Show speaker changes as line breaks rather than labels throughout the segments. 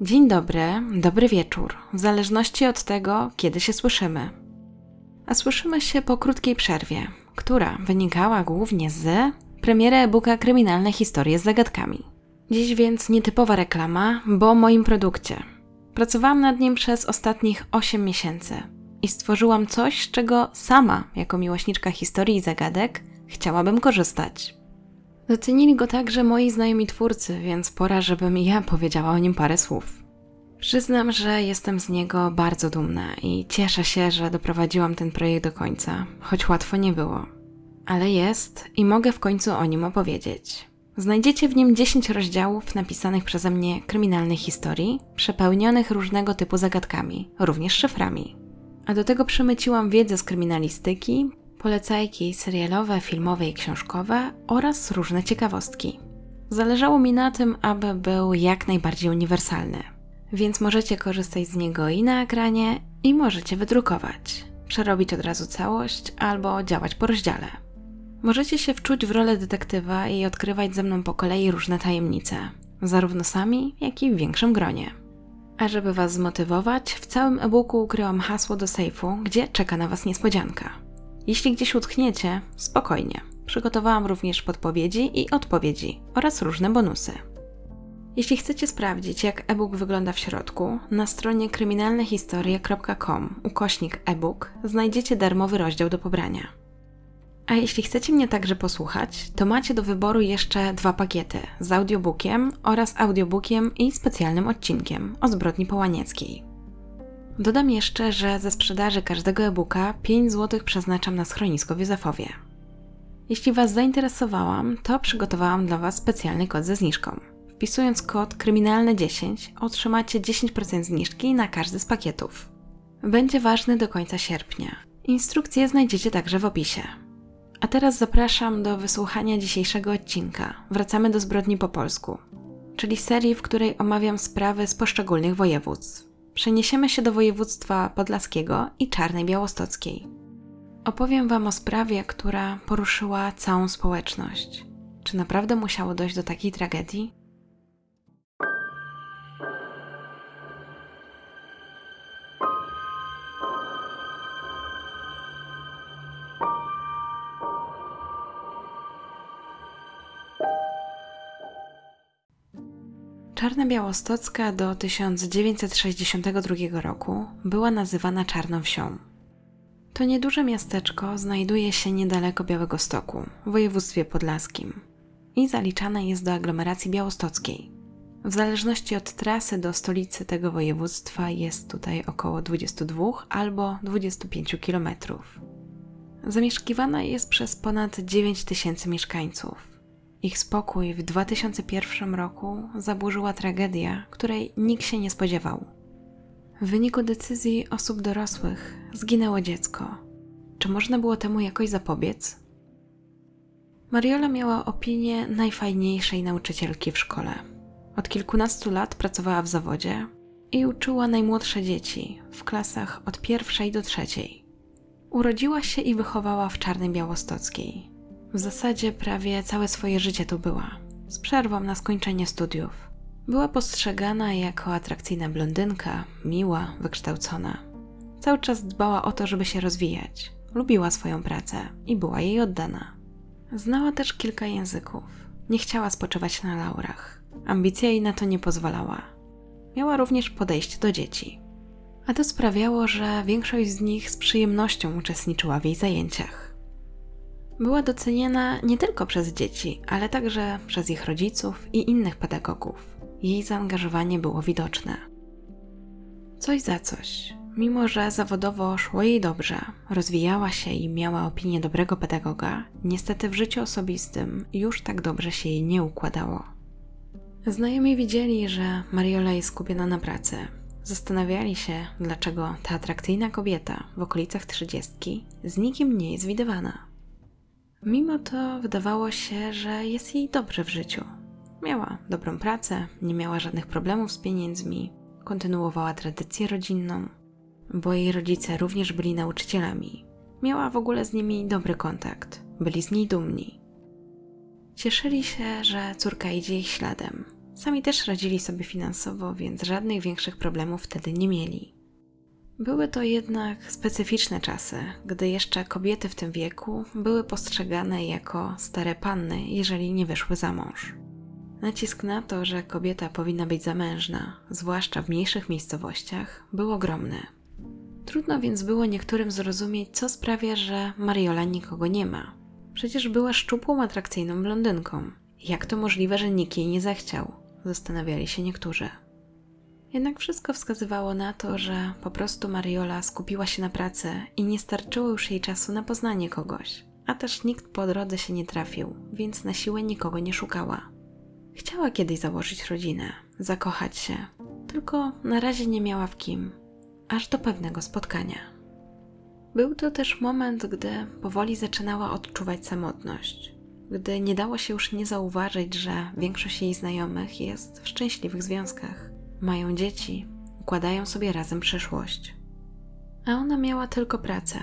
Dzień dobry, dobry wieczór, w zależności od tego, kiedy się słyszymy. A słyszymy się po krótkiej przerwie, która wynikała głównie z premiery e-booka Kryminalne historie z zagadkami. Dziś więc nietypowa reklama, bo o moim produkcie. Pracowałam nad nim przez ostatnich 8 miesięcy i stworzyłam coś, z czego sama, jako miłośniczka historii i zagadek, chciałabym korzystać. Docenili go także moi znajomi twórcy, więc pora, żebym ja powiedziała o nim parę słów. Przyznam, że jestem z niego bardzo dumna i cieszę się, że doprowadziłam ten projekt do końca, choć łatwo nie było. Ale jest i mogę w końcu o nim opowiedzieć. Znajdziecie w nim 10 rozdziałów napisanych przeze mnie kryminalnych historii, przepełnionych różnego typu zagadkami, również szyframi. A do tego przemyciłam wiedzę z kryminalistyki, polecajki serialowe, filmowe i książkowe oraz różne ciekawostki. Zależało mi na tym, aby był jak najbardziej uniwersalny, więc możecie korzystać z niego i na ekranie, i możecie wydrukować, przerobić od razu całość albo działać po rozdziale. Możecie się wczuć w rolę detektywa i odkrywać ze mną po kolei różne tajemnice, zarówno sami, jak i w większym gronie. A żeby Was zmotywować, w całym e-booku ukryłam hasło do sejfu, gdzie czeka na Was niespodzianka. Jeśli gdzieś utkniecie, spokojnie. Przygotowałam również podpowiedzi i odpowiedzi oraz różne bonusy. Jeśli chcecie sprawdzić, jak e-book wygląda w środku, na stronie kryminalnehistorie.com ukośnik e-book znajdziecie darmowy rozdział do pobrania. A jeśli chcecie mnie także posłuchać, to macie do wyboru jeszcze dwa pakiety z audiobookiem oraz audiobookiem i specjalnym odcinkiem o zbrodni połanieckiej. Dodam jeszcze, że ze sprzedaży każdego e-booka 5 zł przeznaczam na schronisko w Józefowie. Jeśli Was zainteresowałam, to przygotowałam dla Was specjalny kod ze zniżką. Wpisując kod kryminalny10 otrzymacie 10% zniżki na każdy z pakietów. Będzie ważny do końca sierpnia. Instrukcje znajdziecie także w opisie. A teraz zapraszam do wysłuchania dzisiejszego odcinka. Wracamy do zbrodni po polsku, czyli serii, w której omawiam sprawy z poszczególnych województw. Przeniesiemy się do województwa podlaskiego i czarnej białostockiej. Opowiem Wam o sprawie, która poruszyła całą społeczność. Czy naprawdę musiało dojść do takiej tragedii? Czarna Białostocka do 1962 roku była nazywana Czarną Wsią. To nieduże miasteczko znajduje się niedaleko Białego Stoku, w województwie podlaskim i zaliczane jest do aglomeracji białostockiej. W zależności od trasy do stolicy tego województwa jest tutaj około 22 albo 25 kilometrów. Zamieszkiwana jest przez ponad 9 tysięcy mieszkańców. Ich spokój w 2001 roku zaburzyła tragedia, której nikt się nie spodziewał. W wyniku decyzji osób dorosłych zginęło dziecko. Czy można było temu jakoś zapobiec? Mariola miała opinię najfajniejszej nauczycielki w szkole. Od kilkunastu lat pracowała w zawodzie i uczyła najmłodsze dzieci w klasach od pierwszej do trzeciej. Urodziła się i wychowała w Czarnej Białostockiej, w zasadzie prawie całe swoje życie tu była, z przerwą na skończenie studiów. Była postrzegana jako atrakcyjna blondynka, miła, wykształcona. Cały czas dbała o to, żeby się rozwijać. Lubiła swoją pracę i była jej oddana. Znała też kilka języków. Nie chciała spoczywać na laurach. Ambicja jej na to nie pozwalała. Miała również podejście do dzieci. A to sprawiało, że większość z nich z przyjemnością uczestniczyła w jej zajęciach. Była doceniana nie tylko przez dzieci, ale także przez ich rodziców i innych pedagogów. Jej zaangażowanie było widoczne. Coś za coś. Mimo, że zawodowo szło jej dobrze, rozwijała się i miała opinię dobrego pedagoga, niestety w życiu osobistym już tak dobrze się jej nie układało. Znajomi widzieli, że Mariola jest skupiona na pracy. Zastanawiali się, dlaczego ta atrakcyjna kobieta w okolicach trzydziestki z nikim nie jest widywana. Mimo to wydawało się, że jest jej dobrze w życiu. Miała dobrą pracę, nie miała żadnych problemów z pieniędzmi, kontynuowała tradycję rodzinną, bo jej rodzice również byli nauczycielami. Miała w ogóle z nimi dobry kontakt, byli z niej dumni. Cieszyli się, że córka idzie ich śladem, Sami też radzili sobie finansowo, więc żadnych większych problemów wtedy nie mieli. Były to jednak specyficzne czasy, gdy jeszcze kobiety w tym wieku były postrzegane jako stare panny, jeżeli nie wyszły za mąż. Nacisk na to, że kobieta powinna być zamężna, zwłaszcza w mniejszych miejscowościach, był ogromny. Trudno więc było niektórym zrozumieć, co sprawia, że Mariola nikogo nie ma. Przecież była szczupłą, atrakcyjną blondynką. Jak to możliwe, że nikt jej nie zechciał? Zastanawiali się niektórzy. Jednak wszystko wskazywało na to, że po prostu Mariola skupiła się na pracy i nie starczyło już jej czasu na poznanie kogoś. A też nikt po drodze się nie trafił, więc na siłę nikogo nie szukała. Chciała kiedyś założyć rodzinę, zakochać się, tylko na razie nie miała w kim, aż do pewnego spotkania. Był to też moment, gdy powoli zaczynała odczuwać samotność, gdy nie dało się już nie zauważyć, że większość jej znajomych jest w szczęśliwych związkach, mają dzieci, układają sobie razem przyszłość. A ona miała tylko pracę.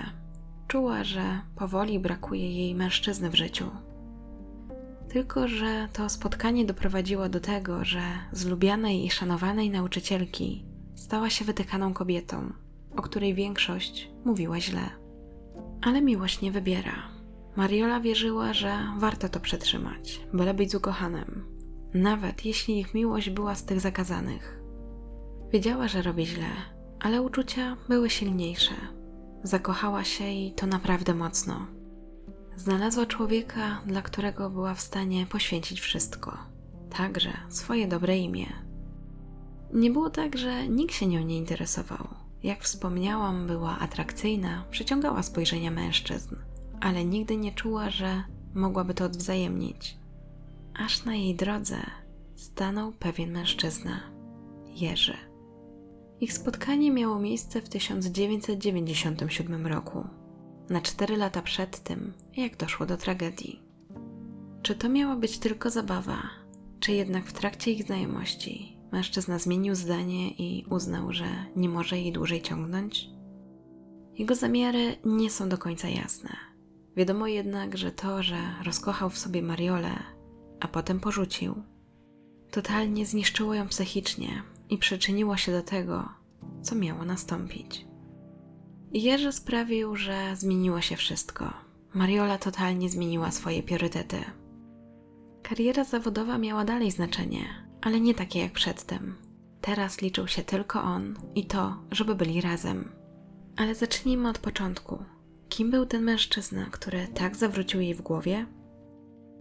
Czuła, że powoli brakuje jej mężczyzny w życiu. Tylko, że to spotkanie doprowadziło do tego, że z lubianej i szanowanej nauczycielki stała się wytykaną kobietą, o której większość mówiła źle. Ale miłość nie wybiera. Mariola wierzyła, że warto to przetrzymać, byle być z ukochanym, nawet jeśli ich miłość była z tych zakazanych. Wiedziała, że robi źle, ale uczucia były silniejsze. Zakochała się i to naprawdę mocno. Znalazła człowieka, dla którego była w stanie poświęcić wszystko, także swoje dobre imię. Nie było tak, że nikt się nią nie interesował. Jak wspomniałam, była atrakcyjna, przyciągała spojrzenia mężczyzn, ale nigdy nie czuła, że mogłaby to odwzajemnić. Aż na jej drodze stanął pewien mężczyzna Jerzy. Ich spotkanie miało miejsce w 1997 roku na cztery lata przed tym, jak doszło do tragedii. Czy to miała być tylko zabawa, czy jednak w trakcie ich znajomości mężczyzna zmienił zdanie i uznał, że nie może jej dłużej ciągnąć? Jego zamiary nie są do końca jasne. Wiadomo jednak, że to, że rozkochał w sobie Mariolę, a potem porzucił, totalnie zniszczyło ją psychicznie i przyczyniło się do tego, co miało nastąpić. Jerzy sprawił, że zmieniło się wszystko. Mariola totalnie zmieniła swoje priorytety. Kariera zawodowa miała dalej znaczenie, ale nie takie jak przedtem. Teraz liczył się tylko on i to, żeby byli razem. Ale zacznijmy od początku. Kim był ten mężczyzna, który tak zawrócił jej w głowie?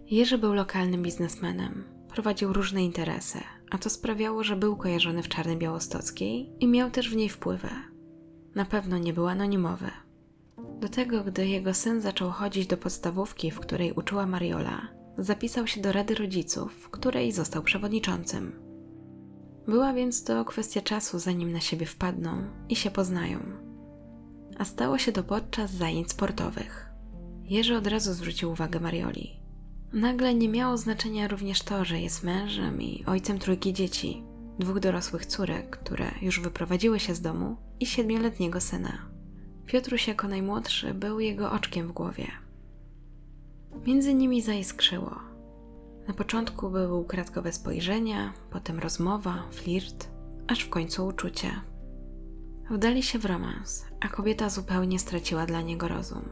Jerzy był lokalnym biznesmenem. Prowadził różne interesy, a to sprawiało, że był kojarzony w Czarnej Białostockiej i miał też w niej wpływy. Na pewno nie był anonimowy. Do tego, gdy jego syn zaczął chodzić do podstawówki, w której uczyła Mariola, zapisał się do Rady Rodziców, której został przewodniczącym. Była więc to kwestia czasu, zanim na siebie wpadną i się poznają. A stało się to podczas zajęć sportowych. Jerzy od razu zwrócił uwagę Marioli. Nagle nie miało znaczenia również to, że jest mężem i ojcem trójki dzieci dwóch dorosłych córek, które już wyprowadziły się z domu i siedmioletniego syna. Piotruś jako najmłodszy był jego oczkiem w głowie. Między nimi zaiskrzyło. Na początku były ukradkowe spojrzenia, potem rozmowa, flirt, aż w końcu uczucie. Wdali się w romans, a kobieta zupełnie straciła dla niego rozum.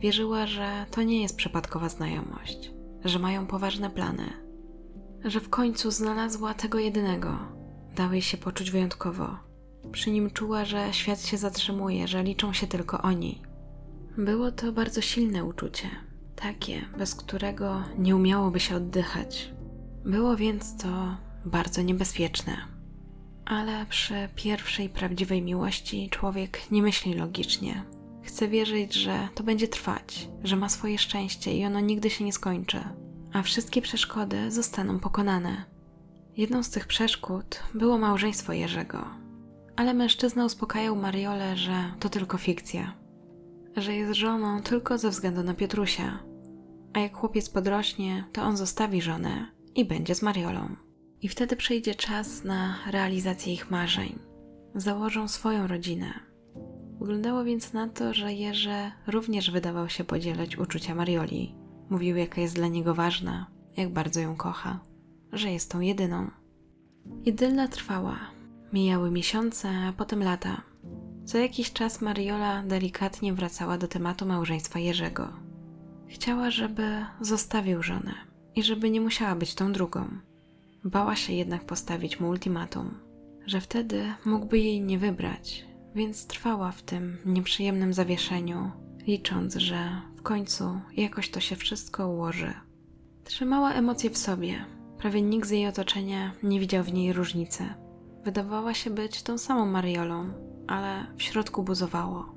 Wierzyła, że to nie jest przypadkowa znajomość, że mają poważne plany że w końcu znalazła tego jedynego. Dał jej się poczuć wyjątkowo. Przy nim czuła, że świat się zatrzymuje, że liczą się tylko oni. Było to bardzo silne uczucie, takie, bez którego nie umiałoby się oddychać. Było więc to bardzo niebezpieczne. Ale przy pierwszej prawdziwej miłości człowiek nie myśli logicznie. Chce wierzyć, że to będzie trwać, że ma swoje szczęście i ono nigdy się nie skończy a wszystkie przeszkody zostaną pokonane. Jedną z tych przeszkód było małżeństwo Jerzego, ale mężczyzna uspokajał Mariolę, że to tylko fikcja, że jest żoną tylko ze względu na Piotrusia, a jak chłopiec podrośnie, to on zostawi żonę i będzie z Mariolą. I wtedy przyjdzie czas na realizację ich marzeń. Założą swoją rodzinę. Wyglądało więc na to, że Jerzy również wydawał się podzielać uczucia Marioli Mówił, jaka jest dla niego ważna, jak bardzo ją kocha, że jest tą jedyną. Idylla trwała. Mijały miesiące, a potem lata. Co jakiś czas Mariola delikatnie wracała do tematu małżeństwa Jerzego. Chciała, żeby zostawił żonę i żeby nie musiała być tą drugą. Bała się jednak postawić mu ultimatum, że wtedy mógłby jej nie wybrać, więc trwała w tym nieprzyjemnym zawieszeniu, licząc, że w końcu jakoś to się wszystko ułoży. Trzymała emocje w sobie. Prawie nikt z jej otoczenia nie widział w niej różnicy. Wydawała się być tą samą Mariolą, ale w środku buzowało.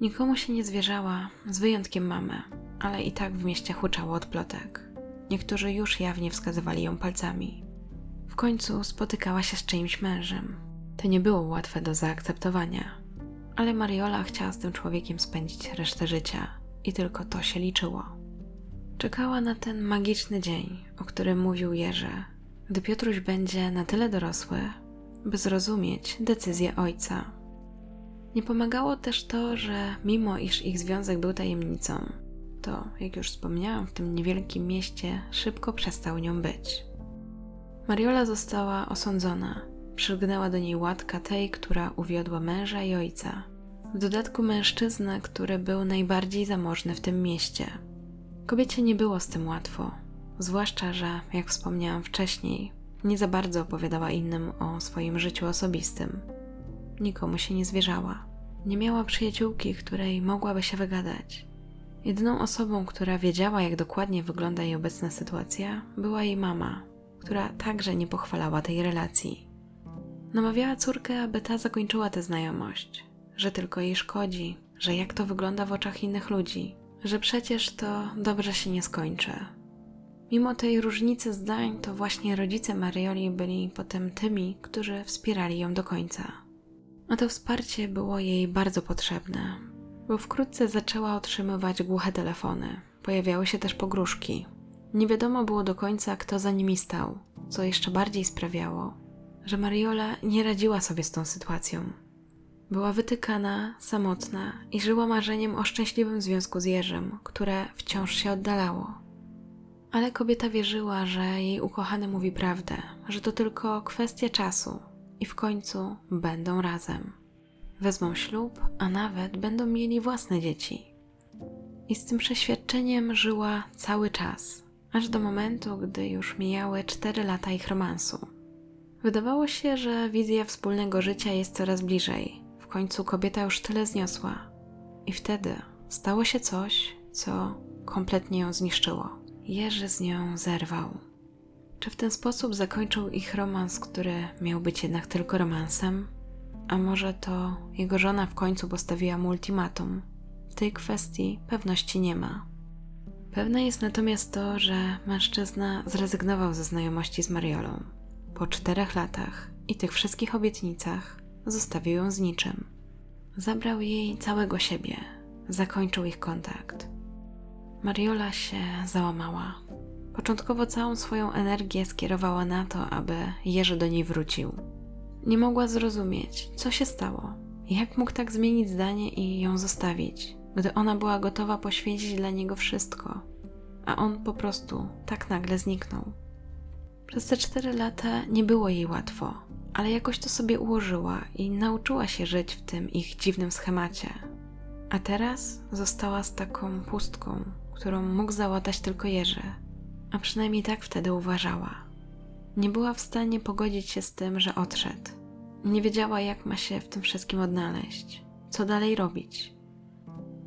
Nikomu się nie zwierzała, z wyjątkiem mamy, ale i tak w mieście huczało od plotek. Niektórzy już jawnie wskazywali ją palcami. W końcu spotykała się z czyimś mężem. To nie było łatwe do zaakceptowania, ale Mariola chciała z tym człowiekiem spędzić resztę życia i tylko to się liczyło. Czekała na ten magiczny dzień, o którym mówił Jerzy, gdy Piotruś będzie na tyle dorosły, by zrozumieć decyzję ojca. Nie pomagało też to, że mimo iż ich związek był tajemnicą, to, jak już wspomniałam, w tym niewielkim mieście szybko przestał nią być. Mariola została osądzona. Przylgnęła do niej łatka tej, która uwiodła męża i ojca. W dodatku mężczyznę, który był najbardziej zamożny w tym mieście. Kobiecie nie było z tym łatwo, zwłaszcza, że, jak wspomniałam wcześniej, nie za bardzo opowiadała innym o swoim życiu osobistym. Nikomu się nie zwierzała. Nie miała przyjaciółki, której mogłaby się wygadać. Jedyną osobą, która wiedziała, jak dokładnie wygląda jej obecna sytuacja, była jej mama, która także nie pochwalała tej relacji. Namawiała córkę, aby ta zakończyła tę znajomość, że tylko jej szkodzi, że jak to wygląda w oczach innych ludzi, że przecież to dobrze się nie skończy. Mimo tej różnicy zdań, to właśnie rodzice Marioli byli potem tymi, którzy wspierali ją do końca. A to wsparcie było jej bardzo potrzebne, bo wkrótce zaczęła otrzymywać głuche telefony. Pojawiały się też pogróżki. Nie wiadomo było do końca, kto za nimi stał, co jeszcze bardziej sprawiało, że Mariola nie radziła sobie z tą sytuacją. Była wytykana, samotna i żyła marzeniem o szczęśliwym związku z Jerzym, które wciąż się oddalało. Ale kobieta wierzyła, że jej ukochany mówi prawdę, że to tylko kwestia czasu i w końcu będą razem. Wezmą ślub, a nawet będą mieli własne dzieci. I z tym przeświadczeniem żyła cały czas, aż do momentu, gdy już mijały cztery lata ich romansu. Wydawało się, że wizja wspólnego życia jest coraz bliżej. W końcu kobieta już tyle zniosła. I wtedy stało się coś, co kompletnie ją zniszczyło. Jerzy z nią zerwał. Czy w ten sposób zakończył ich romans, który miał być jednak tylko romansem? A może to jego żona w końcu postawiła mu ultimatum? W tej kwestii pewności nie ma. Pewne jest natomiast to, że mężczyzna zrezygnował ze znajomości z Mariolą. Po czterech latach i tych wszystkich obietnicach zostawił ją z niczym. Zabrał jej całego siebie, zakończył ich kontakt. Mariola się załamała. Początkowo całą swoją energię skierowała na to, aby Jerzy do niej wrócił. Nie mogła zrozumieć, co się stało, jak mógł tak zmienić zdanie i ją zostawić, gdy ona była gotowa poświęcić dla niego wszystko, a on po prostu tak nagle zniknął. Przez te cztery lata nie było jej łatwo, ale jakoś to sobie ułożyła i nauczyła się żyć w tym ich dziwnym schemacie. A teraz została z taką pustką, którą mógł załatać tylko Jerzy, a przynajmniej tak wtedy uważała. Nie była w stanie pogodzić się z tym, że odszedł. Nie wiedziała, jak ma się w tym wszystkim odnaleźć, co dalej robić.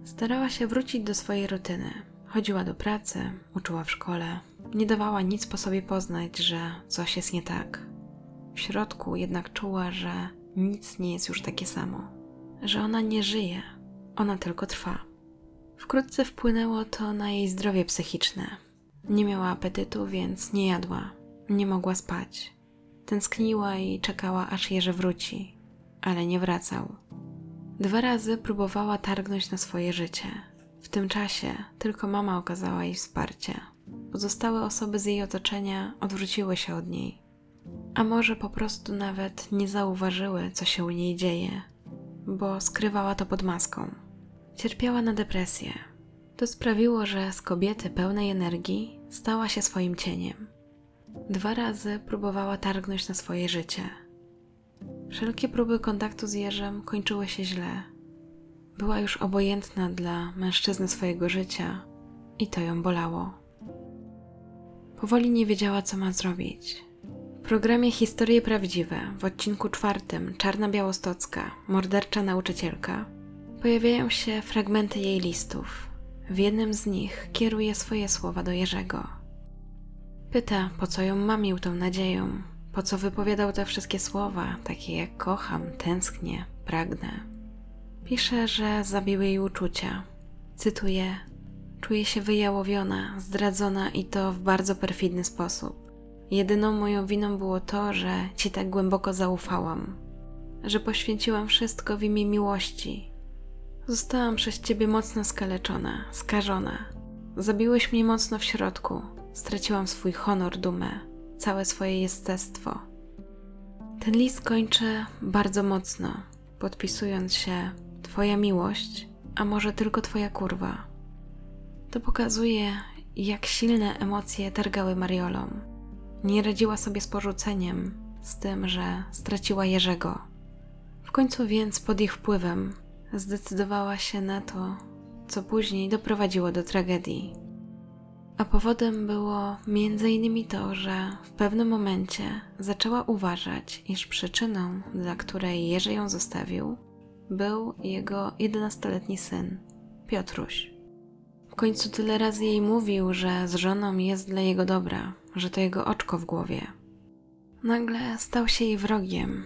Starała się wrócić do swojej rutyny. Chodziła do pracy, uczyła w szkole, nie dawała nic po sobie poznać, że coś jest nie tak. W środku jednak czuła, że nic nie jest już takie samo, że ona nie żyje, ona tylko trwa. Wkrótce wpłynęło to na jej zdrowie psychiczne. Nie miała apetytu, więc nie jadła, nie mogła spać. Tęskniła i czekała, aż Jerzy wróci, ale nie wracał. Dwa razy próbowała targnąć na swoje życie. W tym czasie tylko mama okazała jej wsparcie. Pozostałe osoby z jej otoczenia odwróciły się od niej. A może po prostu nawet nie zauważyły, co się u niej dzieje, bo skrywała to pod maską. Cierpiała na depresję. To sprawiło, że z kobiety pełnej energii stała się swoim cieniem. Dwa razy próbowała targnąć na swoje życie. Wszelkie próby kontaktu z Jerzem kończyły się źle. Była już obojętna dla mężczyzny swojego życia i to ją bolało. Powoli nie wiedziała, co ma zrobić. W programie Historie Prawdziwe w odcinku czwartym Czarna Białostocka, mordercza nauczycielka, pojawiają się fragmenty jej listów. W jednym z nich kieruje swoje słowa do Jerzego. Pyta, po co ją mamił tą nadzieją, po co wypowiadał te wszystkie słowa, takie jak kocham, tęsknię, pragnę. Pisze, że zabiły jej uczucia. Cytuję: Czuję się wyjałowiona, zdradzona i to w bardzo perfidny sposób. Jedyną moją winą było to, że ci tak głęboko zaufałam, że poświęciłam wszystko w imię miłości. Zostałam przez ciebie mocno skaleczona, skażona. Zabiłeś mnie mocno w środku. Straciłam swój honor, dumę, całe swoje jestestwo. Ten list kończy bardzo mocno, podpisując się Twoja miłość, a może tylko Twoja kurwa. To pokazuje, jak silne emocje targały Mariolą. Nie radziła sobie z porzuceniem, z tym, że straciła Jerzego. W końcu więc pod ich wpływem zdecydowała się na to, co później doprowadziło do tragedii. A powodem było innymi to, że w pewnym momencie zaczęła uważać, iż przyczyną, dla której Jerzy ją zostawił, był jego 11-letni syn, Piotruś. Końcu tyle razy jej mówił, że z żoną jest dla jego dobra, że to jego oczko w głowie. Nagle stał się jej wrogiem.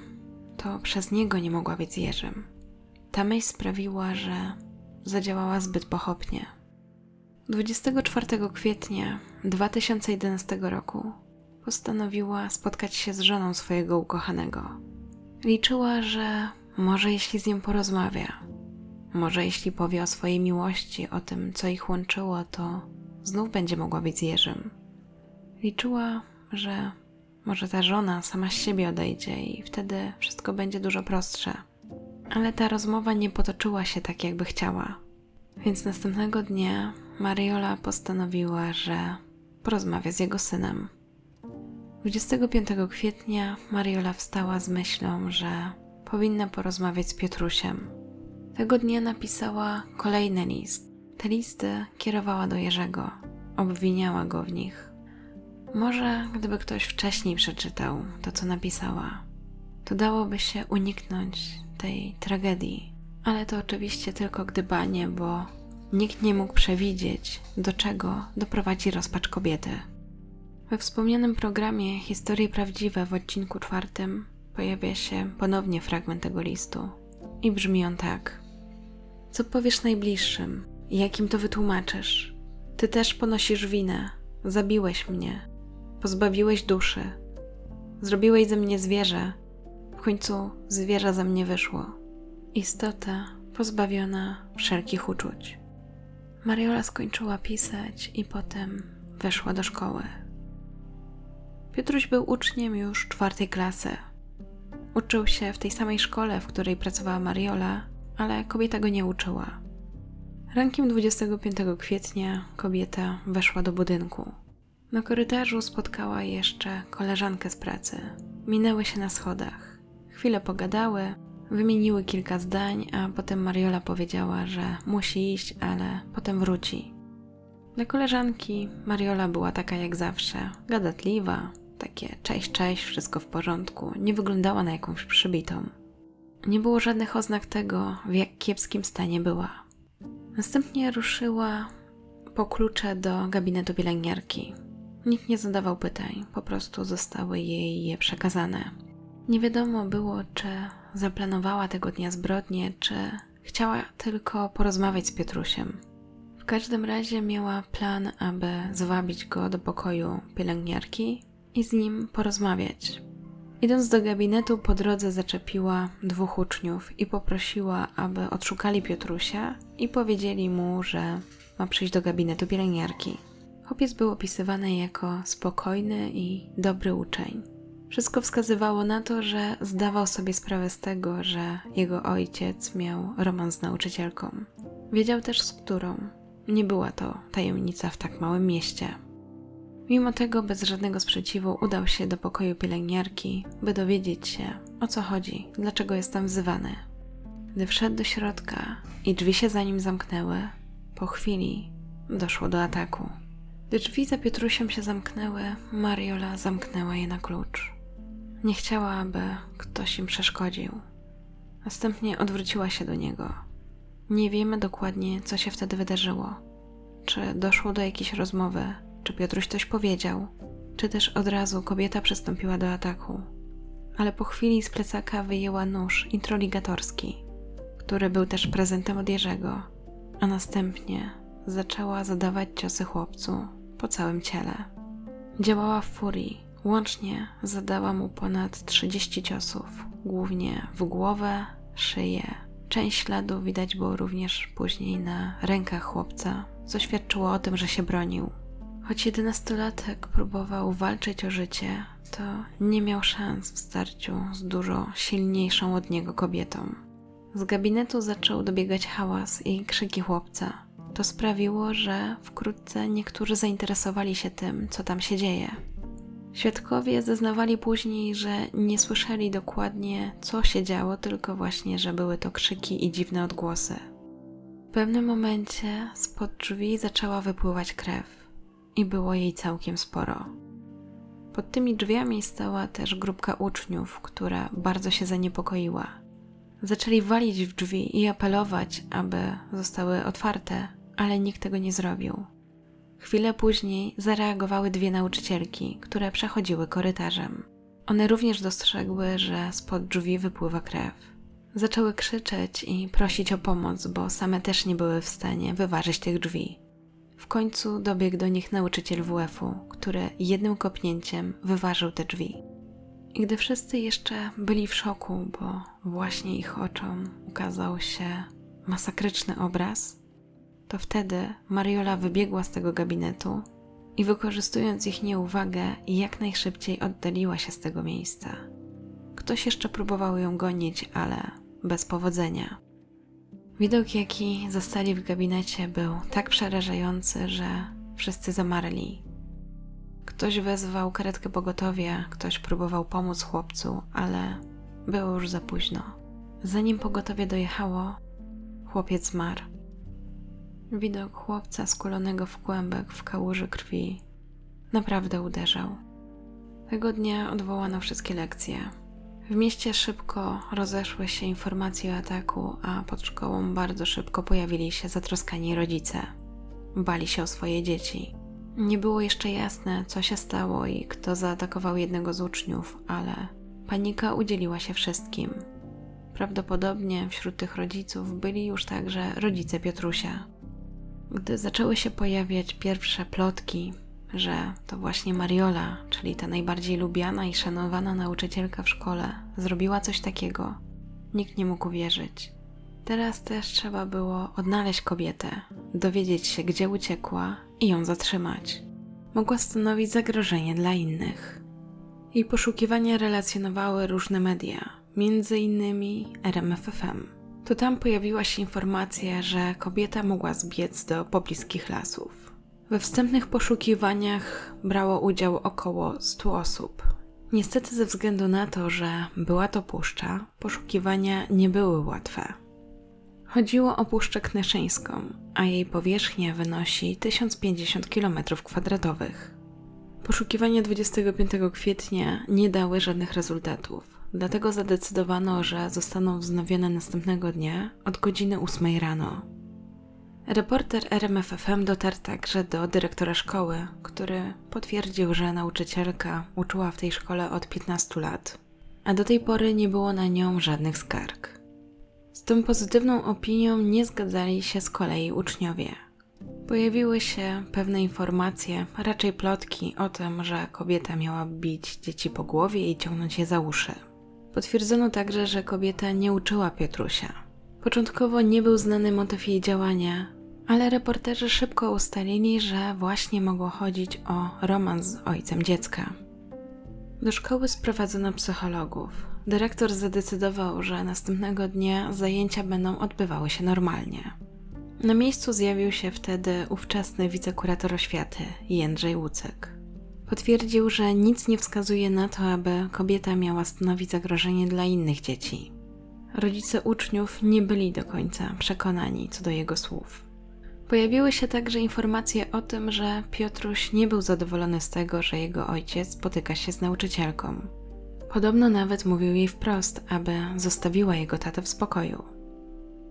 To przez niego nie mogła być Jerzym. Ta myśl sprawiła, że zadziałała zbyt pochopnie. 24 kwietnia 2011 roku postanowiła spotkać się z żoną swojego ukochanego. Liczyła, że może jeśli z nią porozmawia, może jeśli powie o swojej miłości, o tym, co ich łączyło, to znów będzie mogła być z Jerzym. Liczyła, że może ta żona sama z siebie odejdzie i wtedy wszystko będzie dużo prostsze. Ale ta rozmowa nie potoczyła się tak, jakby chciała. Więc następnego dnia Mariola postanowiła, że porozmawia z jego synem. 25 kwietnia Mariola wstała z myślą, że powinna porozmawiać z Piotrusiem. Tego dnia napisała kolejny list. Te listy kierowała do Jerzego, obwiniała go w nich. Może gdyby ktoś wcześniej przeczytał to, co napisała, to dałoby się uniknąć tej tragedii. Ale to oczywiście tylko gdybanie, bo nikt nie mógł przewidzieć, do czego doprowadzi rozpacz kobiety. We wspomnianym programie Historie Prawdziwe w odcinku czwartym pojawia się ponownie fragment tego listu. I brzmi on tak: Co powiesz najbliższym? Jakim to wytłumaczysz? Ty też ponosisz winę. Zabiłeś mnie. Pozbawiłeś duszy. Zrobiłeś ze mnie zwierzę. W końcu zwierzę ze mnie wyszło. Istota pozbawiona wszelkich uczuć. Mariola skończyła pisać i potem weszła do szkoły. Piotruś był uczniem już czwartej klasy. Uczył się w tej samej szkole, w której pracowała Mariola, ale kobieta go nie uczyła. Rankiem 25 kwietnia kobieta weszła do budynku. Na korytarzu spotkała jeszcze koleżankę z pracy. Minęły się na schodach. Chwilę pogadały, wymieniły kilka zdań, a potem Mariola powiedziała, że musi iść, ale potem wróci. Dla koleżanki Mariola była taka jak zawsze, gadatliwa, takie cześć, cześć, wszystko w porządku, nie wyglądała na jakąś przybitą. Nie było żadnych oznak tego, w jak kiepskim stanie była. Następnie ruszyła po klucze do gabinetu pielęgniarki. Nikt nie zadawał pytań, po prostu zostały jej je przekazane. Nie wiadomo było, czy zaplanowała tego dnia zbrodnię, czy chciała tylko porozmawiać z Piotrusiem. W każdym razie miała plan, aby zwabić go do pokoju pielęgniarki i z nim porozmawiać. Idąc do gabinetu, po drodze zaczepiła dwóch uczniów i poprosiła, aby odszukali Piotrusia i powiedzieli mu, że ma przyjść do gabinetu pielęgniarki. Chłopiec był opisywany jako spokojny i dobry uczeń. Wszystko wskazywało na to, że zdawał sobie sprawę z tego, że jego ojciec miał romans z nauczycielką. Wiedział też z którą. Nie była to tajemnica w tak małym mieście. Mimo tego bez żadnego sprzeciwu udał się do pokoju pielęgniarki, by dowiedzieć się, o co chodzi, dlaczego jest tam wzywany. Gdy wszedł do środka i drzwi się za nim zamknęły, po chwili doszło do ataku. Gdy drzwi za Piotrusiem się zamknęły, Mariola zamknęła je na klucz. Nie chciała, aby ktoś im przeszkodził. Następnie odwróciła się do niego. Nie wiemy dokładnie, co się wtedy wydarzyło. Czy doszło do jakiejś rozmowy, czy Piotruś coś powiedział, czy też od razu kobieta przystąpiła do ataku. Ale po chwili z plecaka wyjęła nóż introligatorski, który był też prezentem od Jerzego, a następnie zaczęła zadawać ciosy chłopcu po całym ciele. Działała w furii, łącznie zadała mu ponad 30 ciosów, głównie w głowę, szyję. Część śladów widać było również później na rękach chłopca, co świadczyło o tym, że się bronił. Choć jedenastolatek próbował walczyć o życie, to nie miał szans w starciu z dużo silniejszą od niego kobietą. Z gabinetu zaczął dobiegać hałas i krzyki chłopca. To sprawiło, że wkrótce niektórzy zainteresowali się tym, co tam się dzieje. Świadkowie zeznawali później, że nie słyszeli dokładnie, co się działo, tylko właśnie, że były to krzyki i dziwne odgłosy. W pewnym momencie spod drzwi zaczęła wypływać krew i było jej całkiem sporo. Pod tymi drzwiami stała też grupka uczniów, która bardzo się zaniepokoiła. Zaczęli walić w drzwi i apelować, aby zostały otwarte, ale nikt tego nie zrobił. Chwilę później zareagowały dwie nauczycielki, które przechodziły korytarzem. One również dostrzegły, że spod drzwi wypływa krew. Zaczęły krzyczeć i prosić o pomoc, bo same też nie były w stanie wyważyć tych drzwi. W końcu dobiegł do nich nauczyciel WF-u, który jednym kopnięciem wyważył te drzwi. I gdy wszyscy jeszcze byli w szoku, bo właśnie ich oczom ukazał się masakryczny obraz, to wtedy Mariola wybiegła z tego gabinetu i wykorzystując ich nieuwagę, jak najszybciej oddaliła się z tego miejsca. Ktoś jeszcze próbował ją gonić, ale bez powodzenia. Widok, jaki zostali w gabinecie, był tak przerażający, że wszyscy zamarli. Ktoś wezwał karetkę pogotowia, ktoś próbował pomóc chłopcu, ale było już za późno. Zanim pogotowie dojechało, chłopiec zmarł. Widok chłopca skulonego w kłębek w kałuży krwi naprawdę uderzał. Tego dnia odwołano wszystkie lekcje. W mieście szybko rozeszły się informacje o ataku, a pod szkołą bardzo szybko pojawili się zatroskani rodzice. Bali się o swoje dzieci. Nie było jeszcze jasne, co się stało i kto zaatakował jednego z uczniów, ale panika udzieliła się wszystkim. Prawdopodobnie wśród tych rodziców byli już także rodzice Piotrusia. Gdy zaczęły się pojawiać pierwsze plotki, że to właśnie Mariola, czyli ta najbardziej lubiana i szanowana nauczycielka w szkole, zrobiła coś takiego, nikt nie mógł wierzyć. Teraz też trzeba było odnaleźć kobietę, dowiedzieć się, gdzie uciekła i ją zatrzymać. Mogła stanowić zagrożenie dla innych. Jej poszukiwania relacjonowały różne media, między innymi RMFFM. To tam pojawiła się informacja, że kobieta mogła zbiec do pobliskich lasów. We wstępnych poszukiwaniach brało udział około 100 osób. Niestety, ze względu na to, że była to puszcza, poszukiwania nie były łatwe. Chodziło o Puszczę Kneszyńską, a jej powierzchnia wynosi 1050 km2. Poszukiwania 25 kwietnia nie dały żadnych rezultatów, dlatego zadecydowano, że zostaną wznowione następnego dnia od godziny 8 rano. Reporter RMFFM dotarł także do dyrektora szkoły, który potwierdził, że nauczycielka uczyła w tej szkole od 15 lat, a do tej pory nie było na nią żadnych skarg. Z tą pozytywną opinią nie zgadzali się z kolei uczniowie. Pojawiły się pewne informacje, raczej plotki o tym, że kobieta miała bić dzieci po głowie i ciągnąć je za uszy. Potwierdzono także, że kobieta nie uczyła Piotrusia. Początkowo nie był znany motyw jej działania, ale reporterzy szybko ustalili, że właśnie mogło chodzić o romans z ojcem dziecka. Do szkoły sprowadzono psychologów. Dyrektor zadecydował, że następnego dnia zajęcia będą odbywały się normalnie. Na miejscu zjawił się wtedy ówczesny wicekurator oświaty Jędrzej Łucek. Potwierdził, że nic nie wskazuje na to, aby kobieta miała stanowić zagrożenie dla innych dzieci. Rodzice uczniów nie byli do końca przekonani co do jego słów. Pojawiły się także informacje o tym, że Piotruś nie był zadowolony z tego, że jego ojciec spotyka się z nauczycielką. Podobno nawet mówił jej wprost, aby zostawiła jego tatę w spokoju.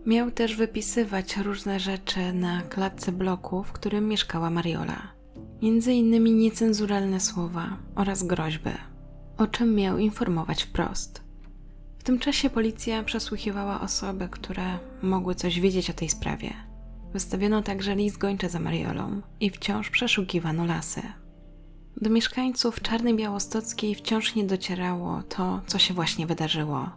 Miał też wypisywać różne rzeczy na klatce bloku, w którym mieszkała Mariola. Między innymi niecenzuralne słowa oraz groźby, o czym miał informować wprost. W tym czasie policja przesłuchiwała osoby, które mogły coś wiedzieć o tej sprawie. Wystawiono także list gończy za Mariolą i wciąż przeszukiwano lasy. Do mieszkańców Czarnej Białostockiej wciąż nie docierało to, co się właśnie wydarzyło.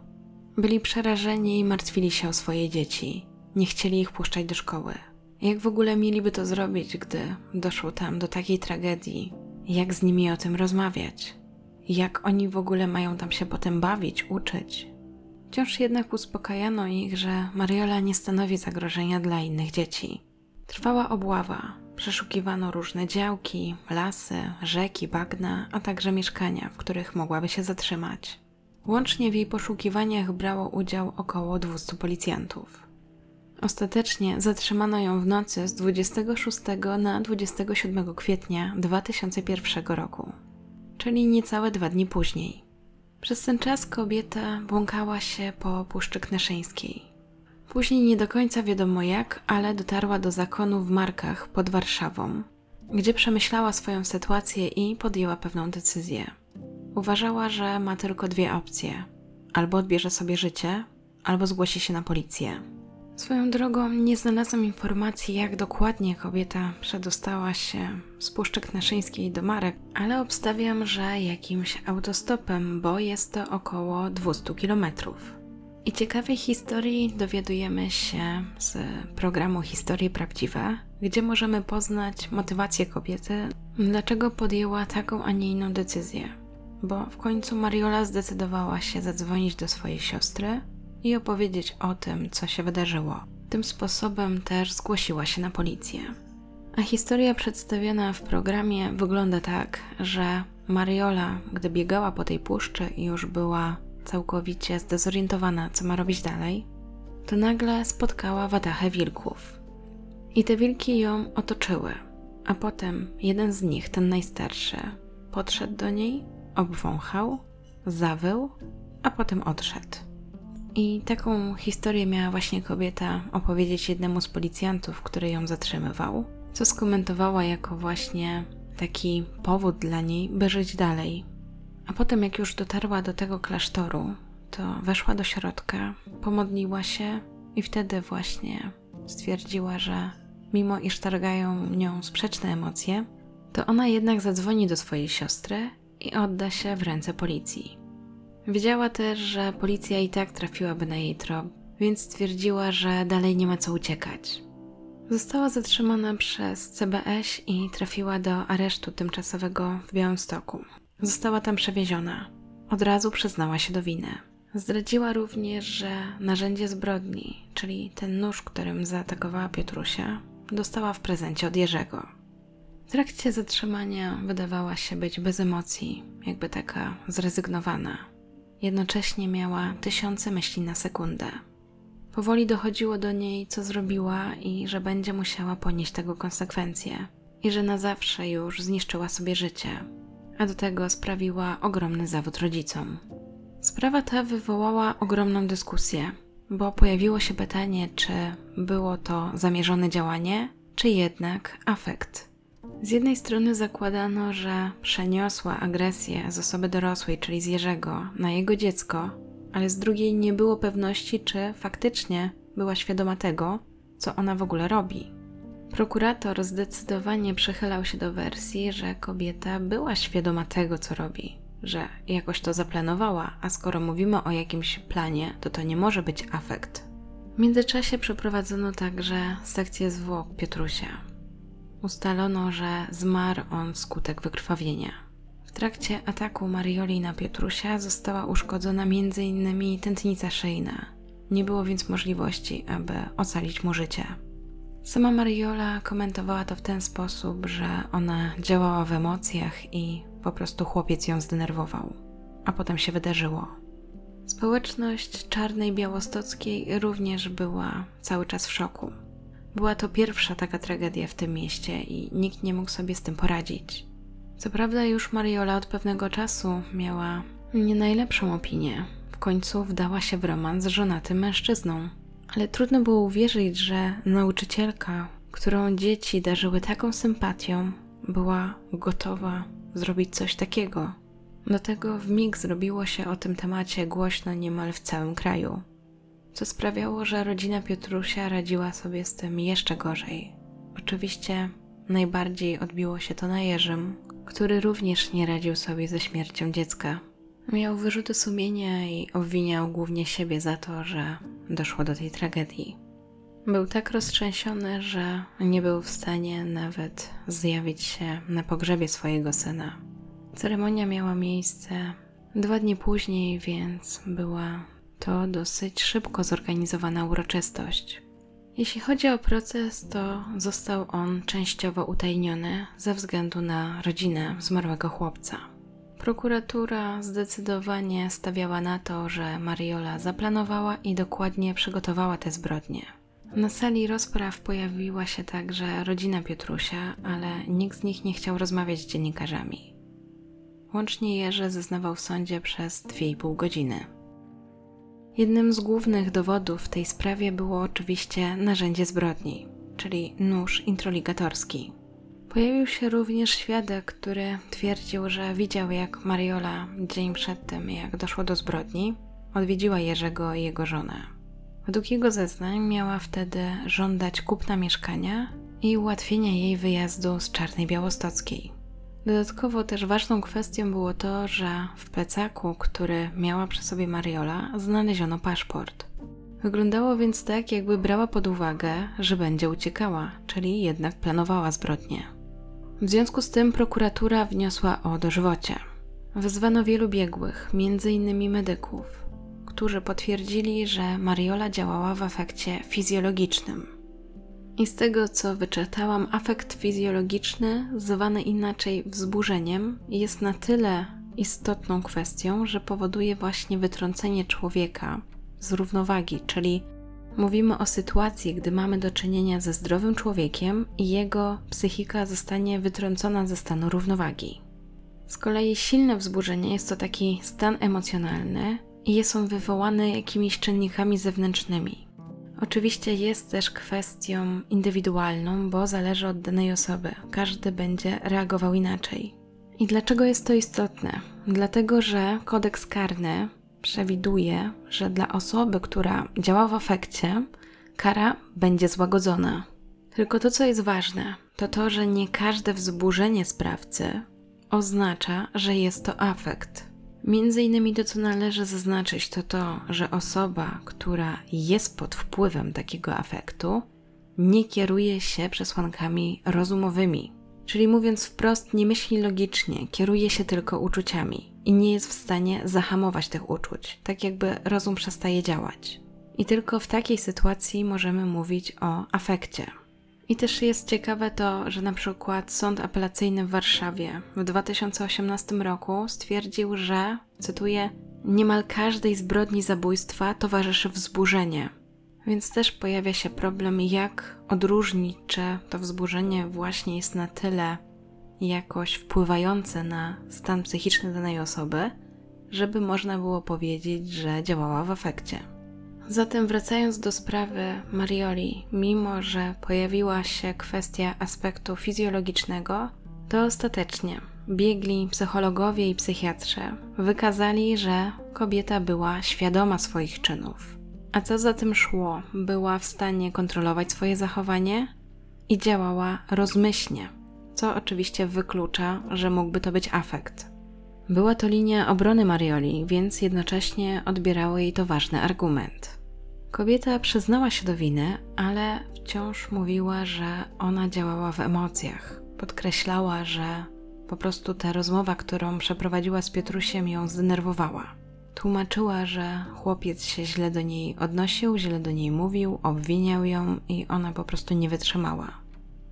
Byli przerażeni i martwili się o swoje dzieci. Nie chcieli ich puszczać do szkoły. Jak w ogóle mieliby to zrobić, gdy doszło tam do takiej tragedii? Jak z nimi o tym rozmawiać? Jak oni w ogóle mają tam się potem bawić, uczyć? Wciąż jednak uspokajano ich, że Mariola nie stanowi zagrożenia dla innych dzieci. Trwała obława, przeszukiwano różne działki, lasy, rzeki, bagna, a także mieszkania, w których mogłaby się zatrzymać. Łącznie w jej poszukiwaniach brało udział około 200 policjantów. Ostatecznie zatrzymano ją w nocy z 26 na 27 kwietnia 2001 roku, czyli niecałe dwa dni później. Przez ten czas kobieta błąkała się po Puszczy Kneszyńskiej. Później nie do końca wiadomo jak, ale dotarła do zakonu w Markach pod Warszawą, gdzie przemyślała swoją sytuację i podjęła pewną decyzję. Uważała, że ma tylko dwie opcje: albo odbierze sobie życie, albo zgłosi się na policję. Swoją drogą nie znalazłam informacji, jak dokładnie kobieta przedostała się z Puszczy Knaszyńskiej do Marek, ale obstawiam, że jakimś autostopem, bo jest to około 200 kilometrów. I ciekawej historii dowiadujemy się z programu Historie Prawdziwe, gdzie możemy poznać motywację kobiety, dlaczego podjęła taką, a nie inną decyzję. Bo w końcu Mariola zdecydowała się zadzwonić do swojej siostry i opowiedzieć o tym, co się wydarzyło. Tym sposobem też zgłosiła się na policję. A historia przedstawiona w programie wygląda tak, że Mariola, gdy biegała po tej puszczy i już była całkowicie zdezorientowana, co ma robić dalej, to nagle spotkała watachę wilków. I te wilki ją otoczyły, a potem jeden z nich, ten najstarszy, podszedł do niej, obwąchał, zawył, a potem odszedł. I taką historię miała właśnie kobieta opowiedzieć jednemu z policjantów, który ją zatrzymywał, co skomentowała jako właśnie taki powód dla niej, by żyć dalej. A potem, jak już dotarła do tego klasztoru, to weszła do środka, pomodliła się i wtedy właśnie stwierdziła, że mimo iż targają nią sprzeczne emocje, to ona jednak zadzwoni do swojej siostry i odda się w ręce policji. Wiedziała też, że policja i tak trafiłaby na jej trop, więc stwierdziła, że dalej nie ma co uciekać. Została zatrzymana przez CBS i trafiła do aresztu tymczasowego w Białymstoku. Została tam przewieziona. Od razu przyznała się do winy. Zdradziła również, że narzędzie zbrodni, czyli ten nóż, którym zaatakowała Piotrusia, dostała w prezencie od Jerzego. W trakcie zatrzymania wydawała się być bez emocji, jakby taka zrezygnowana. Jednocześnie miała tysiące myśli na sekundę. Powoli dochodziło do niej, co zrobiła i że będzie musiała ponieść tego konsekwencje, i że na zawsze już zniszczyła sobie życie, a do tego sprawiła ogromny zawód rodzicom. Sprawa ta wywołała ogromną dyskusję, bo pojawiło się pytanie, czy było to zamierzone działanie, czy jednak afekt. Z jednej strony zakładano, że przeniosła agresję z osoby dorosłej, czyli z Jerzego, na jego dziecko, ale z drugiej nie było pewności, czy faktycznie była świadoma tego, co ona w ogóle robi. Prokurator zdecydowanie przychylał się do wersji, że kobieta była świadoma tego, co robi, że jakoś to zaplanowała, a skoro mówimy o jakimś planie, to to nie może być afekt. W międzyczasie przeprowadzono także sekcję zwłok Piotrusia. Ustalono, że zmarł on wskutek wykrwawienia. W trakcie ataku Marioli na Piotrusia została uszkodzona m.in. tętnica szyjna. Nie było więc możliwości, aby ocalić mu życie. Sama Mariola komentowała to w ten sposób, że ona działała w emocjach i po prostu chłopiec ją zdenerwował, a potem się wydarzyło. Społeczność czarnej białostockiej również była cały czas w szoku. Była to pierwsza taka tragedia w tym mieście i nikt nie mógł sobie z tym poradzić. Co prawda, już Mariola od pewnego czasu miała nie najlepszą opinię. W końcu wdała się w romans z żonatym mężczyzną. Ale trudno było uwierzyć, że nauczycielka, którą dzieci darzyły taką sympatią, była gotowa zrobić coś takiego. Do tego w mig zrobiło się o tym temacie głośno niemal w całym kraju, co sprawiało, że rodzina Piotrusia radziła sobie z tym jeszcze gorzej. Oczywiście najbardziej odbiło się to na Jerzym, który również nie radził sobie ze śmiercią dziecka. Miał wyrzuty sumienia i obwiniał głównie siebie za to, że doszło do tej tragedii. Był tak roztrzęsiony, że nie był w stanie nawet zjawić się na pogrzebie swojego syna. Ceremonia miała miejsce dwa dni później, więc była to dosyć szybko zorganizowana uroczystość. Jeśli chodzi o proces, to został on częściowo utajniony ze względu na rodzinę zmarłego chłopca. Prokuratura zdecydowanie stawiała na to, że Mariola zaplanowała i dokładnie przygotowała te zbrodnie. Na sali rozpraw pojawiła się także rodzina Piotrusia, ale nikt z nich nie chciał rozmawiać z dziennikarzami. Łącznie Jerzy zeznawał w sądzie przez 2,5 godziny. Jednym z głównych dowodów w tej sprawie było oczywiście narzędzie zbrodni, czyli nóż introligatorski. Pojawił się również świadek, który twierdził, że widział jak Mariola dzień przed tym, jak doszło do zbrodni, odwiedziła Jerzego i jego żonę. Według jego zeznań miała wtedy żądać kupna mieszkania i ułatwienia jej wyjazdu z Czarnej Białostockiej. Dodatkowo też ważną kwestią było to, że w plecaku, który miała przy sobie Mariola, znaleziono paszport. Wyglądało więc tak, jakby brała pod uwagę, że będzie uciekała, czyli jednak planowała zbrodnię. W związku z tym prokuratura wniosła o dożywocie. Wezwano wielu biegłych, m.in. medyków, którzy potwierdzili, że Mariola działała w efekcie fizjologicznym. I z tego co wyczytałam, afekt fizjologiczny, zwany inaczej wzburzeniem, jest na tyle istotną kwestią, że powoduje właśnie wytrącenie człowieka z równowagi, czyli mówimy o sytuacji, gdy mamy do czynienia ze zdrowym człowiekiem i jego psychika zostanie wytrącona ze stanu równowagi. Z kolei silne wzburzenie jest to taki stan emocjonalny i jest on wywołany jakimiś czynnikami zewnętrznymi, Oczywiście jest też kwestią indywidualną, bo zależy od danej osoby. Każdy będzie reagował inaczej. I dlaczego jest to istotne? Dlatego, że kodeks karny przewiduje, że dla osoby, która działa w afekcie, kara będzie złagodzona. Tylko to, co jest ważne, to to, że nie każde wzburzenie sprawcy oznacza, że jest to afekt. Między innymi to, co należy zaznaczyć, to to, że osoba, która jest pod wpływem takiego afektu, nie kieruje się przesłankami rozumowymi. Czyli mówiąc wprost, nie myśli logicznie, kieruje się tylko uczuciami i nie jest w stanie zahamować tych uczuć, tak jakby rozum przestaje działać. I tylko w takiej sytuacji możemy mówić o afekcie. I też jest ciekawe to, że na przykład Sąd Apelacyjny w Warszawie w 2018 roku stwierdził, że, cytuję, niemal każdej zbrodni zabójstwa towarzyszy wzburzenie. Więc też pojawia się problem, jak odróżnić, czy to wzburzenie właśnie jest na tyle jakoś wpływające na stan psychiczny danej osoby, żeby można było powiedzieć, że działała w efekcie. Zatem wracając do sprawy Marioli, mimo że pojawiła się kwestia aspektu fizjologicznego, to ostatecznie biegli psychologowie i psychiatrzy wykazali, że kobieta była świadoma swoich czynów. A co za tym szło, była w stanie kontrolować swoje zachowanie i działała rozmyślnie, co oczywiście wyklucza, że mógłby to być afekt. Była to linia obrony Marioli, więc jednocześnie odbierało jej to ważny argument. Kobieta przyznała się do winy, ale wciąż mówiła, że ona działała w emocjach. Podkreślała, że po prostu ta rozmowa, którą przeprowadziła z Piotrusiem, ją zdenerwowała. Tłumaczyła, że chłopiec się źle do niej odnosił, źle do niej mówił, obwiniał ją i ona po prostu nie wytrzymała.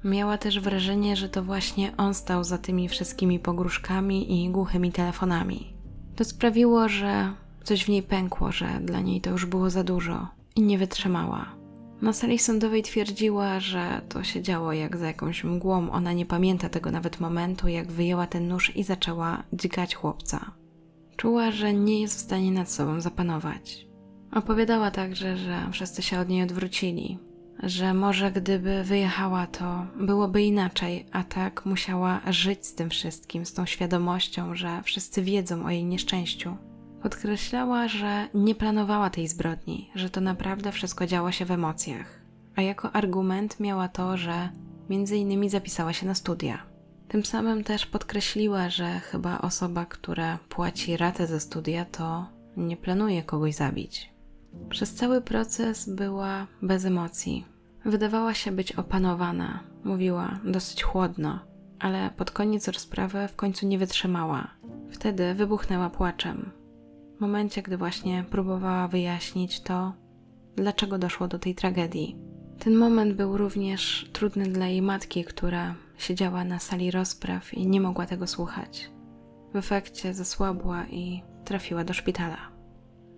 Miała też wrażenie, że to właśnie on stał za tymi wszystkimi pogróżkami i głuchymi telefonami. To sprawiło, że coś w niej pękło, że dla niej to już było za dużo i nie wytrzymała. Na sali sądowej twierdziła, że to się działo jak za jakąś mgłą. Ona nie pamięta tego nawet momentu, jak wyjęła ten nóż i zaczęła dźgać chłopca. Czuła, że nie jest w stanie nad sobą zapanować. Opowiadała także, że wszyscy się od niej odwrócili, że może gdyby wyjechała, to byłoby inaczej, a tak musiała żyć z tym wszystkim, z tą świadomością, że wszyscy wiedzą o jej nieszczęściu. Podkreślała, że nie planowała tej zbrodni, że to naprawdę wszystko działo się w emocjach, a jako argument miała to, że między innymi zapisała się na studia. Tym samym też podkreśliła, że chyba osoba, która płaci ratę za studia, to nie planuje kogoś zabić. Przez cały proces była bez emocji. Wydawała się być opanowana, mówiła dosyć chłodno, ale pod koniec rozprawy w końcu nie wytrzymała. Wtedy wybuchnęła płaczem. Momencie, gdy właśnie próbowała wyjaśnić to, dlaczego doszło do tej tragedii. Ten moment był również trudny dla jej matki, która siedziała na sali rozpraw i nie mogła tego słuchać. W efekcie zasłabła i trafiła do szpitala.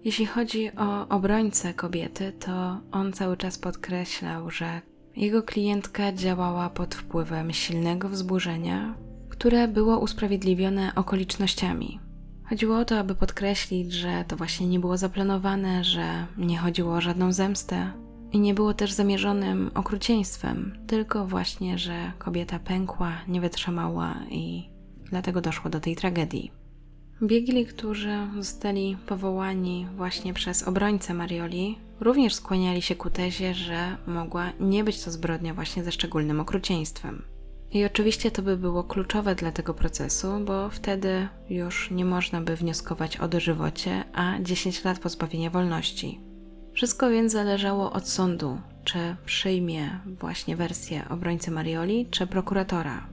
Jeśli chodzi o obrońcę kobiety, to on cały czas podkreślał, że jego klientka działała pod wpływem silnego wzburzenia, które było usprawiedliwione okolicznościami. Chodziło o to, aby podkreślić, że to właśnie nie było zaplanowane, że nie chodziło o żadną zemstę i nie było też zamierzonym okrucieństwem, tylko właśnie, że kobieta pękła, nie wytrzymała i dlatego doszło do tej tragedii. Biegli, którzy zostali powołani właśnie przez obrońcę Marioli, również skłaniali się ku tezie, że mogła nie być to zbrodnia właśnie ze szczególnym okrucieństwem. I oczywiście to by było kluczowe dla tego procesu, bo wtedy już nie można by wnioskować o dożywocie, a 10 lat pozbawienia wolności. Wszystko więc zależało od sądu, czy przyjmie właśnie wersję obrońcy Marioli, czy prokuratora.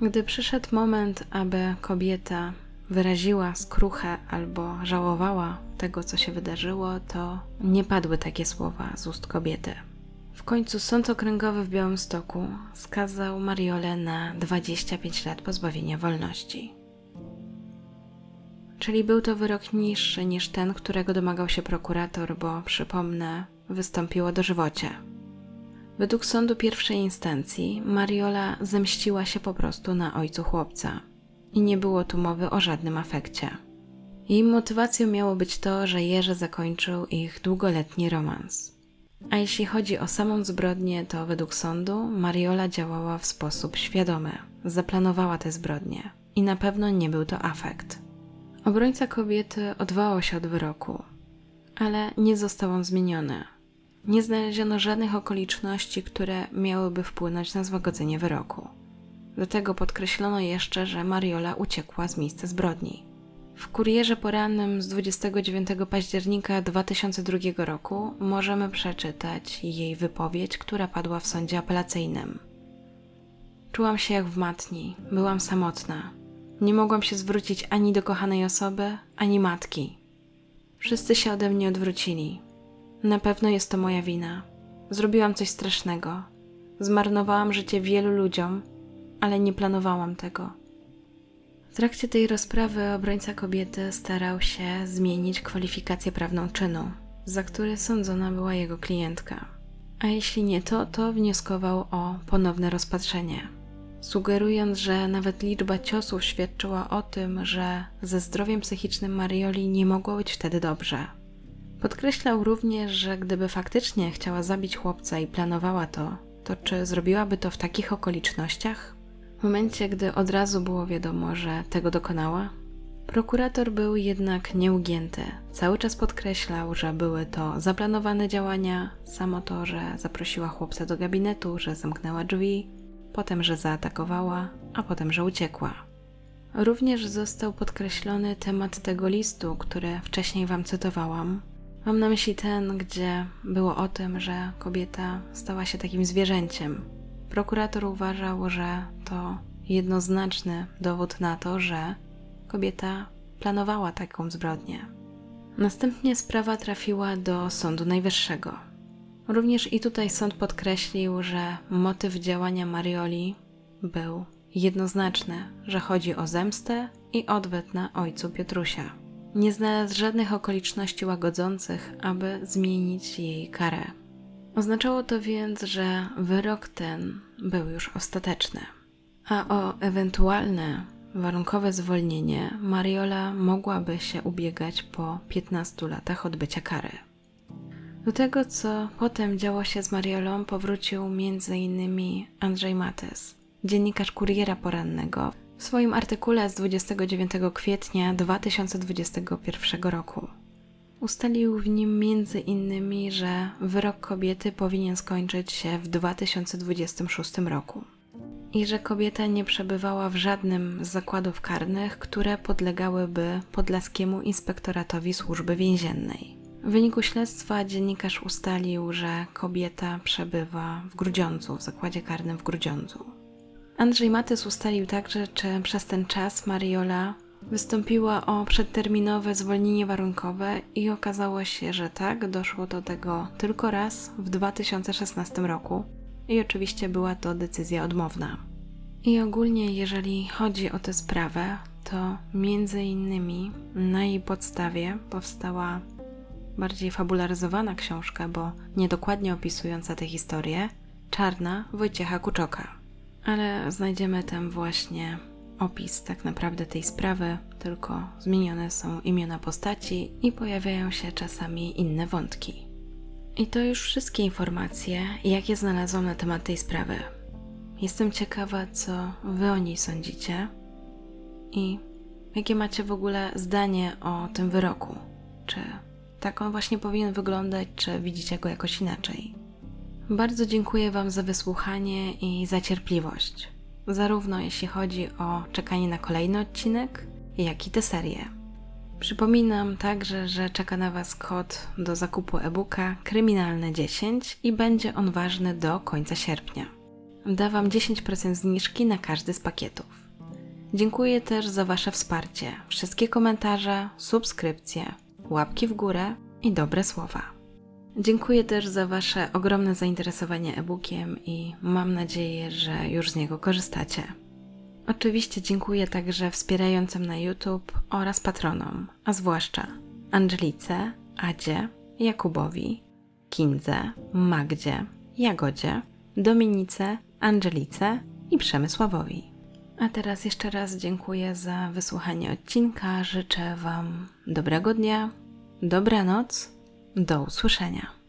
Gdy przyszedł moment, aby kobieta wyraziła skruchę albo żałowała tego, co się wydarzyło, to nie padły takie słowa z ust kobiety. W końcu Sąd Okręgowy w Białymstoku skazał Mariolę na 25 lat pozbawienia wolności. Czyli był to wyrok niższy niż ten, którego domagał się prokurator, bo przypomnę, wystąpiło dożywocie. Według sądu pierwszej instancji Mariola zemściła się po prostu na ojcu chłopca i nie było tu mowy o żadnym afekcie. Jej motywacją miało być to, że Jerzy zakończył ich długoletni romans. A jeśli chodzi o samą zbrodnię, to według sądu Mariola działała w sposób świadomy, zaplanowała te zbrodnie i na pewno nie był to afekt. Obrońca kobiety odwołał się od wyroku, ale nie został on zmieniony. Nie znaleziono żadnych okoliczności, które miałyby wpłynąć na złagodzenie wyroku. Do tego podkreślono jeszcze, że Mariola uciekła z miejsca zbrodni. W kurierze porannym z 29 października 2002 roku możemy przeczytać jej wypowiedź, która padła w sądzie apelacyjnym. Czułam się jak w matni, byłam samotna. Nie mogłam się zwrócić ani do kochanej osoby, ani matki. Wszyscy się ode mnie odwrócili. Na pewno jest to moja wina. Zrobiłam coś strasznego. Zmarnowałam życie wielu ludziom, ale nie planowałam tego. W trakcie tej rozprawy obrońca kobiety starał się zmienić kwalifikację prawną czynu, za który sądzona była jego klientka. A jeśli nie to, to wnioskował o ponowne rozpatrzenie, sugerując, że nawet liczba ciosów świadczyła o tym, że ze zdrowiem psychicznym Marioli nie mogło być wtedy dobrze. Podkreślał również, że gdyby faktycznie chciała zabić chłopca i planowała to, to czy zrobiłaby to w takich okolicznościach? W momencie, gdy od razu było wiadomo, że tego dokonała, prokurator był jednak nieugięty. Cały czas podkreślał, że były to zaplanowane działania, samo to, że zaprosiła chłopca do gabinetu, że zamknęła drzwi, potem, że zaatakowała, a potem, że uciekła. Również został podkreślony temat tego listu, który wcześniej Wam cytowałam. Mam na myśli ten, gdzie było o tym, że kobieta stała się takim zwierzęciem, Prokurator uważał, że to jednoznaczny dowód na to, że kobieta planowała taką zbrodnię. Następnie sprawa trafiła do Sądu Najwyższego. Również i tutaj sąd podkreślił, że motyw działania Marioli był jednoznaczny, że chodzi o zemstę i odwet na ojcu Piotrusia. Nie znalazł żadnych okoliczności łagodzących, aby zmienić jej karę. Oznaczało to więc, że wyrok ten był już ostateczny. A o ewentualne warunkowe zwolnienie Mariola mogłaby się ubiegać po 15 latach odbycia kary. Do tego, co potem działo się z Mariolą, powrócił m.in. Andrzej Mates, dziennikarz Kuriera Porannego, w swoim artykule z 29 kwietnia 2021 roku. Ustalił w nim innymi, że wyrok kobiety powinien skończyć się w 2026 roku i że kobieta nie przebywała w żadnym z zakładów karnych, które podlegałyby Podlaskiemu Inspektoratowi Służby Więziennej. W wyniku śledztwa dziennikarz ustalił, że kobieta przebywa w Grudziądzu, w zakładzie karnym w Grudziądzu. Andrzej Matys ustalił także, czy przez ten czas Mariola wystąpiła o przedterminowe zwolnienie warunkowe i okazało się, że tak, doszło do tego tylko raz w 2016 roku i oczywiście była to decyzja odmowna. I ogólnie, jeżeli chodzi o tę sprawę, to między innymi na jej podstawie powstała bardziej fabularyzowana książka, bo niedokładnie opisująca tę historię, Czarna Wojciecha Kuczoka. Ale znajdziemy tam właśnie opis tak naprawdę tej sprawy, tylko zmienione są imiona postaci i pojawiają się czasami inne wątki. I to już wszystkie informacje, jakie znalazłam na temat tej sprawy. Jestem ciekawa, co Wy o niej sądzicie i jakie macie w ogóle zdanie o tym wyroku. Czy tak on właśnie powinien wyglądać, czy widzicie go jakoś inaczej? Bardzo dziękuję Wam za wysłuchanie i za cierpliwość, zarówno jeśli chodzi o czekanie na kolejny odcinek, jak i tę serię. Przypominam także, że czeka na Was kod do zakupu e-booka Kryminalne 10 i będzie on ważny do końca sierpnia. Da Wam 10% zniżki na każdy z pakietów. Dziękuję też za Wasze wsparcie, wszystkie komentarze, subskrypcje, łapki w górę i dobre słowa. Dziękuję też za Wasze ogromne zainteresowanie e-bookiem i mam nadzieję, że już z niego korzystacie. Oczywiście dziękuję także wspierającym na YouTube oraz patronom, a zwłaszcza Angelice, Adzie, Jakubowi, Kindze, Magdzie, Jagodzie, Dominice, Angelice i Przemysławowi. A teraz jeszcze raz dziękuję za wysłuchanie odcinka. Życzę Wam dobrego dnia, dobranoc, do usłyszenia.